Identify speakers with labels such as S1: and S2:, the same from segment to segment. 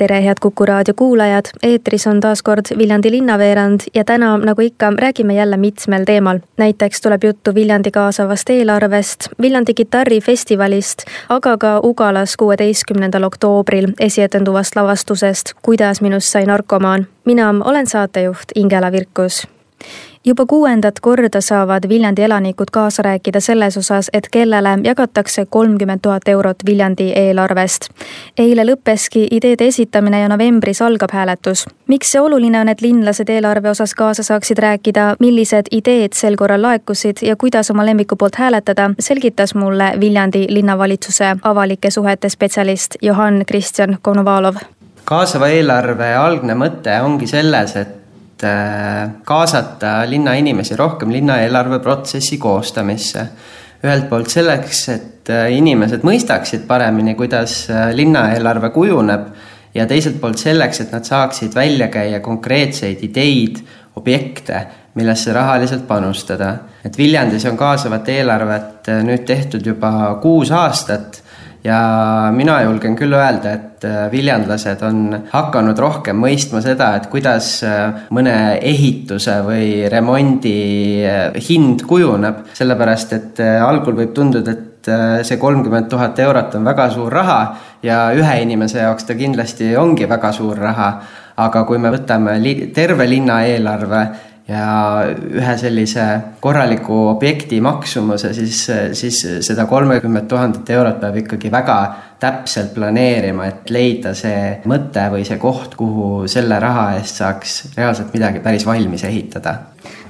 S1: tere, head Kuku raadio kuulajad, eetris on taas kord Viljandi linnaveerand ja täna, nagu ikka, räägime jälle mitmel teemal. näiteks tuleb juttu Viljandi kaasavast eelarvest, Viljandi kitarrifestivalist, aga ka Ugalas kuueteistkümnendal oktoobril esietenduvast lavastusest Kuidas minust sai narkomaan. mina olen saatejuht Ingela Virkus juba kuuendat korda saavad Viljandi elanikud kaasa rääkida selles osas, et kellele jagatakse kolmkümmend tuhat eurot Viljandi eelarvest. eile lõppeski ideede esitamine ja novembris algab hääletus. miks see oluline on, et linlased eelarve osas kaasa saaksid rääkida, millised ideed sel korral laekusid ja kuidas oma lemmiku poolt hääletada, selgitas mulle Viljandi linnavalitsuse avalike suhete spetsialist Johann Kristjan Konovalov
S2: kaasava eelarve algne mõte ongi selles, et Äh, kaasata linnainimesi rohkem linnaeelarve protsessi koostamisse. ühelt poolt selleks, et äh, inimesed mõistaksid paremini, kuidas äh, linnaeelarve kujuneb ja teiselt poolt selleks, et nad saaksid välja käia konkreetseid ideid, objekte, millesse rahaliselt panustada. et Viljandis on kaasavat eelarvet nüüd tehtud juba kuus aastat ja mina julgen küll öelda, et äh, viljandlased on hakanud rohkem mõistma seda, et kuidas äh, mõne ehituse või remondi äh, hind kujuneb, sellepärast et algul võib tunduda, et see kolmkümmend tuhat eurot on väga suur raha ja ühe inimese jaoks ta kindlasti ongi väga suur raha. aga kui me võtame li terve linna eelarve ja ühe sellise korraliku objekti maksumuse, siis, siis seda kolmekümmet tuhandet eurot peab ikkagi väga täpselt planeerima, et leida see mõte või see koht, kuhu selle raha eest saaks reaalselt midagi päris valmis ehitada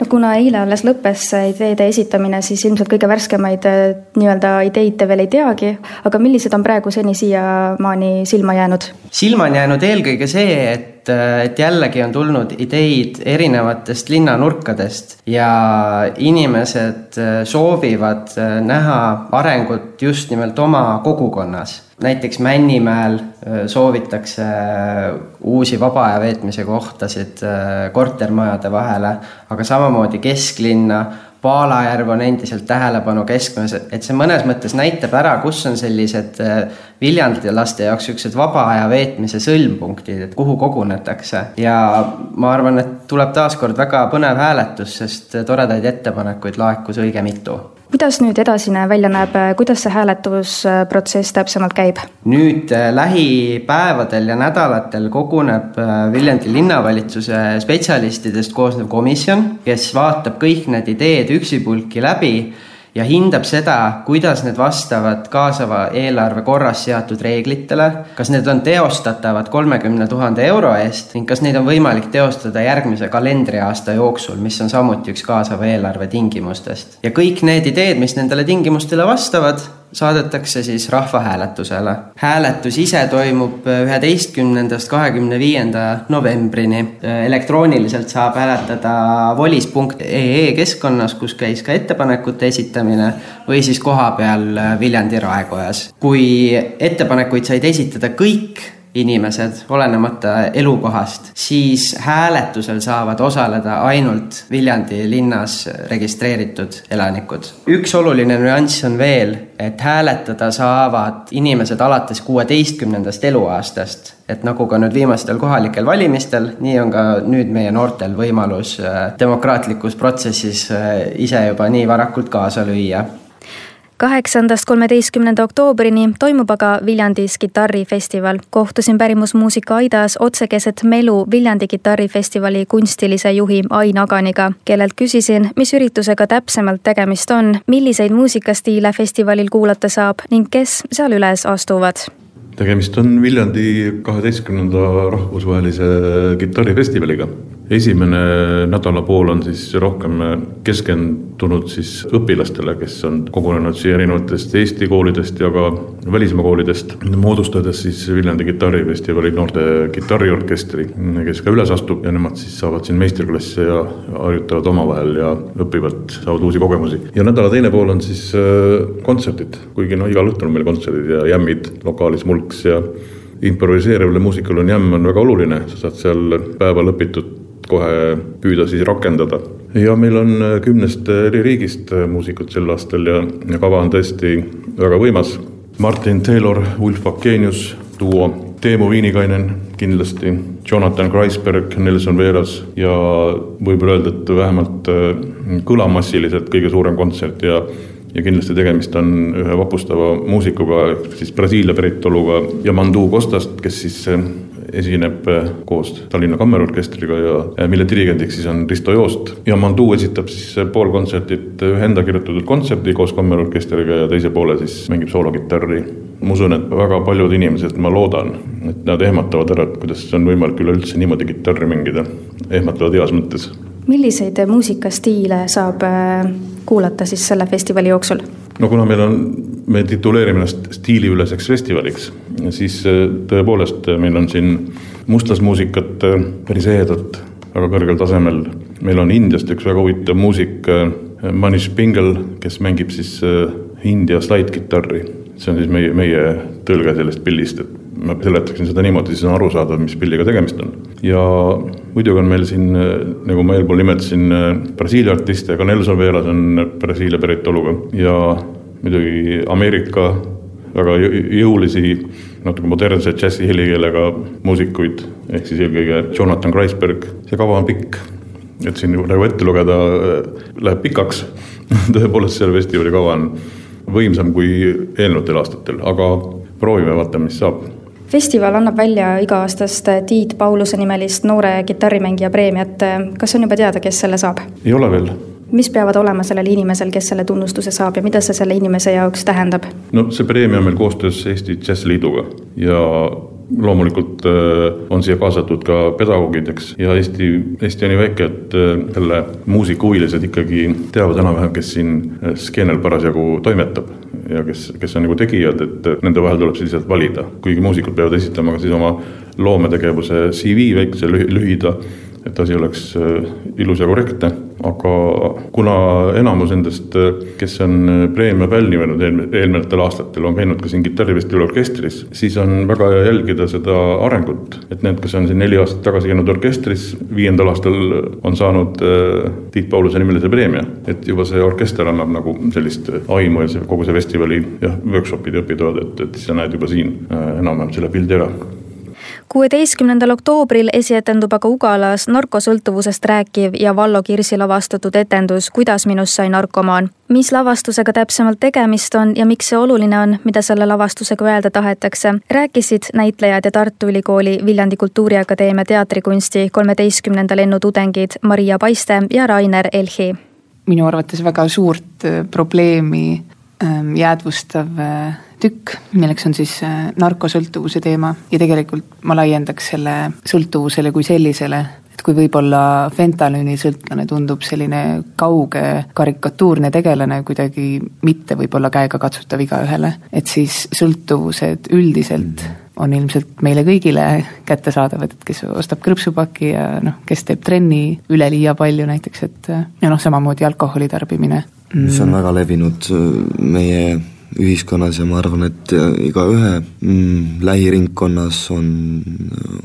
S1: no kuna eile alles lõppes ideede esitamine, siis ilmselt kõige värskemaid äh, nii-öelda ideid te veel ei teagi, aga millised on praegu seni siiamaani silma jäänud?
S2: silma on jäänud eelkõige see, et, äh, et jällegi on tulnud ideid erinevatest linnanurkadest ja inimesed äh, soovivad näha arengut just nimelt oma kogukonnas näiteks Männimäel soovitakse uusi vaba aja veetmise kohtasid kortermajade vahele, aga samamoodi kesklinna. Paalajärv on endiselt tähelepanu keskmes, et see mõnes mõttes näitab ära, kus on sellised Viljandi laste jaoks siuksed vaba aja veetmise sõlmpunktid, et kuhu kogunetakse. ja ma arvan, et tuleb taaskord väga põnev hääletus, sest toredaid ettepanekuid laekus õige mitu
S1: kuidas nüüd edasine välja näeb, kuidas see hääletusprotsess täpsemalt käib?
S2: nüüd äh, lähipäevadel ja nädalatel koguneb äh, Viljandi linnavalitsuse spetsialistidest koosnev komisjon, kes vaatab kõik need ideed üksipulki läbi ja hindab seda, kuidas need vastavad kaasava eelarve korras seatud reeglitele, kas need on teostatavad kolmekümne tuhande euro eest ning kas neid on võimalik teostada järgmise kalendriaasta jooksul, mis on samuti üks kaasava eelarve tingimustest. ja kõik need ideed, mis nendele tingimustele vastavad, saadetakse siis rahvahääletusele. hääletus ise toimub üheteistkümnendast kahekümne viienda novembrini. elektrooniliselt saab hääletada volis.ee keskkonnas, kus käis ka ettepanekute esitamine või siis kohapeal Viljandi raekojas. kui ettepanekuid said esitada kõik inimesed, olenemata elukohast, siis hääletusel saavad osaleda ainult Viljandi linnas registreeritud elanikud. üks oluline nüanss on veel, et hääletada saavad inimesed alates kuueteistkümnendast eluaastast. et nagu ka nüüd viimastel kohalikel valimistel, nii on ka nüüd meie noortel võimalus äh, demokraatlikus protsessis äh, ise juba nii varakult kaasa lüüa
S1: kaheksandast kolmeteistkümnenda oktoobrini toimub aga Viljandis kitarrifestival. kohtusin pärimusmuusika Aidas otse keset Melu Viljandi kitarrifestivali kunstilise juhi Ain Aganiga, kellelt küsisin, mis üritusega täpsemalt tegemist on, milliseid muusikastiile festivalil kuulata saab ning kes seal üles astuvad
S3: tegemist on Viljandi kaheteistkümnenda rahvusvahelise kitarrifestivaliga esimene nädalapool on siis rohkem keskendunud siis õpilastele, kes on kogunenud siia erinevatest Eesti koolidest ja ka välismaa koolidest, moodustades siis Viljandi kitarrifestivali noorte kitarriorkestri, kes ka üles astub ja nemad siis saavad siin meistriklasse ja harjutavad omavahel ja õpivad, saavad uusi kogemusi. ja nädala teine pool on siis äh, kontserdid, kuigi noh, igal õhtul on meil kontserdid ja jämmid lokaalis Mulks ja improviseerivale muusikale on jämm on väga oluline, sa saad seal päeval õpitud kohe püüda siis rakendada. ja meil on äh, kümnest äh, eri riigist äh, muusikud sel aastal ja, ja kava on tõesti väga võimas. Martin Taylor, Ulf Akenius, duo, Teemu Viinikainen kindlasti, Jonathan Kreisberg, Nelson Veeras ja võib öelda, et vähemalt kõlamassiliselt kõige suurem kontsert ja ja kindlasti tegemist on ühe vapustava muusikuga, siis Brasiilia päritoluga Yamandu Costast, kes siis esineb äh, koos Tallinna Kammerorkestriga ja mille dirigendiks siis on Risto Joost. ja Mandu esitab siis äh, pool kontsertit ühe enda kirjutatud kontserdi koos kammerorkestriga ja teise poole siis mängib soolokitarri. ma usun, et väga paljud inimesed, ma loodan, et nad ehmatavad ära, et kuidas on võimalik üleüldse niimoodi kitarri mängida, ehmatavad heas mõttes
S1: milliseid muusikastiile saab äh, kuulata siis selle festivali jooksul?
S3: no kuna meil on, me tituleerime ennast stiiliüleseks festivaliks, siis äh, tõepoolest äh, meil on siin mustlasmuusikat äh, päris ehedat, väga kõrgel tasemel. meil on Indiast üks väga huvitav muusik, Manish Pingle, kes mängib siis India slaidkitarri. see on siis meie, meie tõlge sellest pillist, et ma seletaksin seda niimoodi, siis on arusaadav, mis pilliga tegemist on. ja muidugi on meil siin, nagu ma eelpool nimetasin, Brasiilia artiste, ka Nelson Veelas on Brasiilia päritoluga ja muidugi Ameerika väga jõulisi, natuke modernse džässi helikeelega muusikuid, ehk siis eelkõige Jonathan Kreisberg, see kava on pikk. et siin nagu ette lugeda äh, läheb pikaks tõepoolest, selle festivali kava on võimsam kui eelnevatel aastatel, aga proovime, vaatame, mis saab
S1: festival annab välja iga-aastast Tiit Pauluse nimelist noore kitarrimängija preemiat. kas on juba teada, kes selle saab?
S3: ei ole veel.
S1: Mis peavad olema sellel inimesel, kes selle tunnustuse saab ja mida see selle inimese jaoks tähendab?
S3: no see preemia on meil koostöös Eesti Džässiliiduga ja loomulikult äh, on siia kaasatud ka pedagoogid, eks, ja Eesti, Eesti on nii väike, et äh, jälle muusikahuvilised ikkagi teavad enam-vähem, kes siin äh, skeenel parasjagu toimetab ja kes, kes on nagu tegijad, et nende vahel tuleb siis lihtsalt valida. kuigi muusikud peavad esitama ka siis oma loometegevuse CV väikse lühida et asi oleks ilus ja korrektne, aga kuna enamus nendest, äh, kes on äh, preemia pälvinud eelnevatel aastatel, on käinud ka siin kitarrifestivali orkestris, siis on väga hea jälgida seda arengut. et need, kes on siin neli aastat tagasi käinud orkestris, viiendal aastal on saanud Tiit Pauluse nimelise preemia. et juba see orkester annab nagu sellist aimu ja see kogu see festivali jah, workshop'id ja õpitoad, et, et sa näed juba siin enam-vähem selle pildi ära
S1: kuueteistkümnendal oktoobril esietendub aga Ugalas narkosõltuvusest rääkiv ja Vallo Kirsi lavastatud etendus Kuidas minust sai narkomaan. mis lavastusega täpsemalt tegemist on ja miks see oluline on, mida selle lavastusega öelda tahetakse, rääkisid näitlejad ja Tartu Ülikooli Viljandi Kultuuriakadeemia teatrikunsti kolmeteistkümnenda lennu tudengid Maria Paiste ja Rainer Elhi.
S4: minu arvates väga suurt äh, probleemi jäädvustav tükk, milleks on siis narkosõltuvuse teema ja tegelikult ma laiendaks selle sõltuvusele kui sellisele, et kui võib-olla fentanüülisõltlane tundub selline kauge karikatuurne tegelane, kuidagi mitte võib-olla käegakatsutav igaühele, et siis sõltuvused üldiselt on ilmselt meile kõigile kättesaadavad, et kes ostab krõpsupaki ja noh, kes teeb trenni üleliia palju näiteks, et ja noh, samamoodi alkoholi tarbimine.
S5: Mis on väga levinud äh, meie ühiskonnas ja ma arvan, et igaühe mm, lähiringkonnas on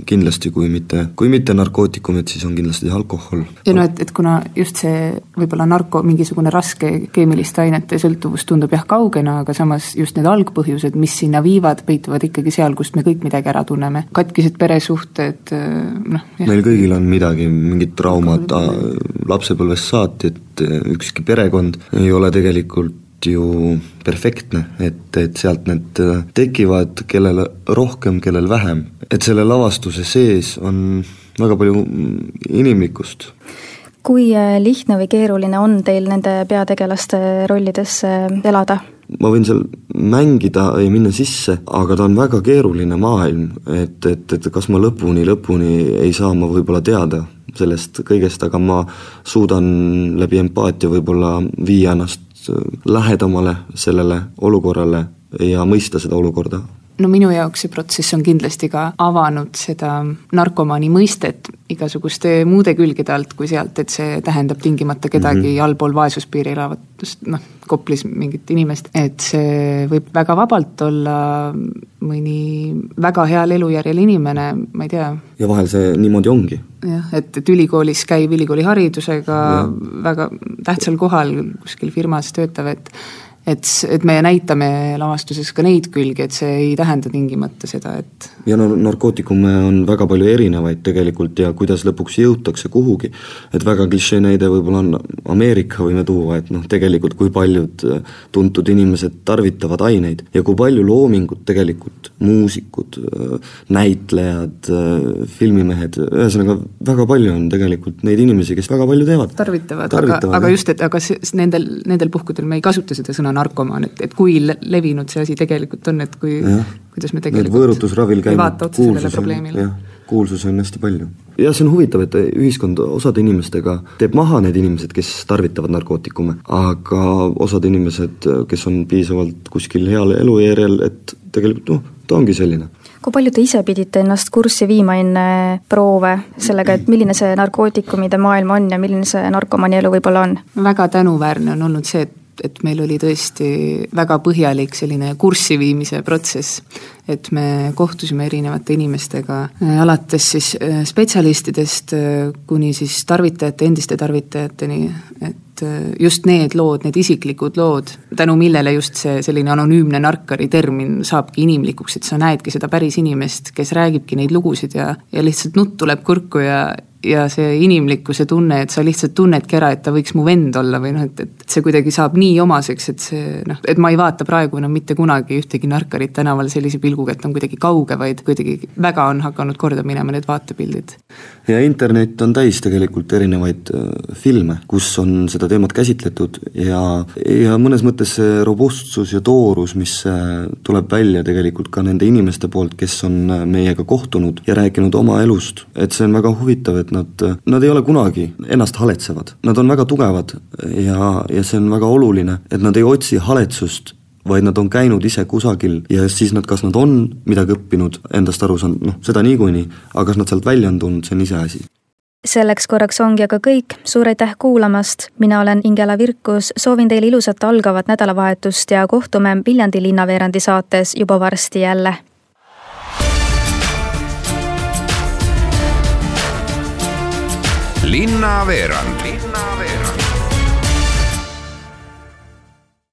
S5: kindlasti, kui mitte, kui mitte narkootikumid, siis on kindlasti alkohol.
S4: ja no et, et kuna just see võib-olla narko, mingisugune raske keemiliste ainete sõltuvus tundub jah kaugena, aga samas just need algpõhjused, mis sinna viivad, peituvad ikkagi seal, kust me kõik midagi ära tunneme. katkised peresuhted, noh.
S5: meil kõigil on midagi, mingid traumad lapsepõlvest saati, et ükski perekond ei ole tegelikult ju perfektne, et, et sealt need äh, tekivad, kellel rohkem, kellel vähem. et selle lavastuse sees on väga palju inimlikkust.
S1: kui äh, lihtne või keeruline on teil nende peategelaste rollides elada?
S5: ma võin seal mängida ja minna sisse, aga ta on väga keeruline maailm, et, et, et kas ma lõpuni, lõpuni ei saa ma võib-olla teada sellest kõigest, aga ma suudan läbi empaatia võib-olla viia ennast lähedamale sellele olukorrale ja mõista seda olukorda
S4: no minu jaoks see protsess on kindlasti ka avanud seda narkomaani mõistet igasuguste muude külgede alt kui sealt, et see tähendab tingimata kedagi mm -hmm. allpool vaesuspiiri elavat, noh, Koplis mingit inimest, et see võib väga vabalt olla mõni väga heal elujärjel inimene, ma ei tea.
S5: ja vahel see niimoodi ongi.
S4: jah, et, et ülikoolis käiv ülikooli haridusega, väga tähtsal kohal kuskil firmas töötav, et et, et me näitame lavastuses ka neid külgi, et see ei tähenda tingimata seda, et
S5: ja no narkootikume on väga palju erinevaid tegelikult ja kuidas lõpuks jõutakse kuhugi, et väga klišee näide võib-olla on Ameerika võime tuua, et noh, tegelikult kui paljud äh, tuntud inimesed tarvitavad aineid ja kui palju loomingut tegelikult, muusikud, äh, näitlejad, äh, filmimehed, ühesõnaga väga palju on tegelikult neid inimesi, kes väga palju teevad.
S4: tarvitavad, tarvitavad, aga, aga just, et aga nendel, nendel puhkudel me ei kasuta seda sõna narkomaan, et, et kui levinud see asi tegelikult on, et kui, kuidas me tegelikult
S5: võõrutusravil käinud kuulsus on, jah, kuulsusi on hästi palju. jah, see on huvitav, et ühiskond osade inimestega teeb maha need inimesed, kes tarvitavad narkootikume, aga osad inimesed, kes on piisavalt kuskil heal elujärjel, et tegelikult noh, ta ongi selline
S1: kui palju te ise pidite ennast kurssi viima enne proove sellega, et milline see narkootikumide maailm on ja milline see narkomani elu võib-olla on?
S4: väga tänuväärne on olnud see, et et meil oli tõesti väga põhjalik selline kurssi viimise protsess. et me kohtusime erinevate inimestega, äh, alates siis äh, spetsialistidest äh, kuni siis tarvitajate, endiste tarvitajateni, et just need lood, need isiklikud lood, tänu millele just see selline anonüümne narkari termin saabki inimlikuks, et sa näedki seda päris inimest, kes räägibki neid lugusid ja, ja lihtsalt nutt tuleb kurku ja ja see inimlikkuse tunne, et sa lihtsalt tunnedki ära, et ta võiks mu vend olla või noh, et, et see kuidagi saab nii omaseks, et see noh, et ma ei vaata praegu enam mitte kunagi ühtegi narkarit tänaval sellise pilguga, et ta on kuidagi kauge, vaid kuidagi väga on hakanud korda minema need vaatepildid.
S5: ja internet on täis tegelikult erinevaid äh, filme, kus on seda teemat käsitletud ja, ja mõnes mõttes see robustsus ja toorus, mis äh, tuleb välja tegelikult ka nende inimeste poolt, kes on äh, meiega kohtunud ja rääkinud oma elust, et see on väga huvitav, et nad, nad ei ole kunagi ennast haletsevad, nad on väga tugevad ja, ja see on väga oluline, et nad ei otsi haletsust, vaid nad on käinud ise kusagil ja siis nad, kas nad on midagi õppinud, endast aru saanud, noh, seda niikuinii, aga kas nad sealt välja on tulnud, see on iseasi.
S1: Selleks korraks ongi aga kõik, suur aitäh kuulamast, mina olen Ingela Virkus, soovin teile ilusat algavat nädalavahetust ja kohtume Viljandi linnaveerandi saates juba varsti jälle
S6: linnaveerand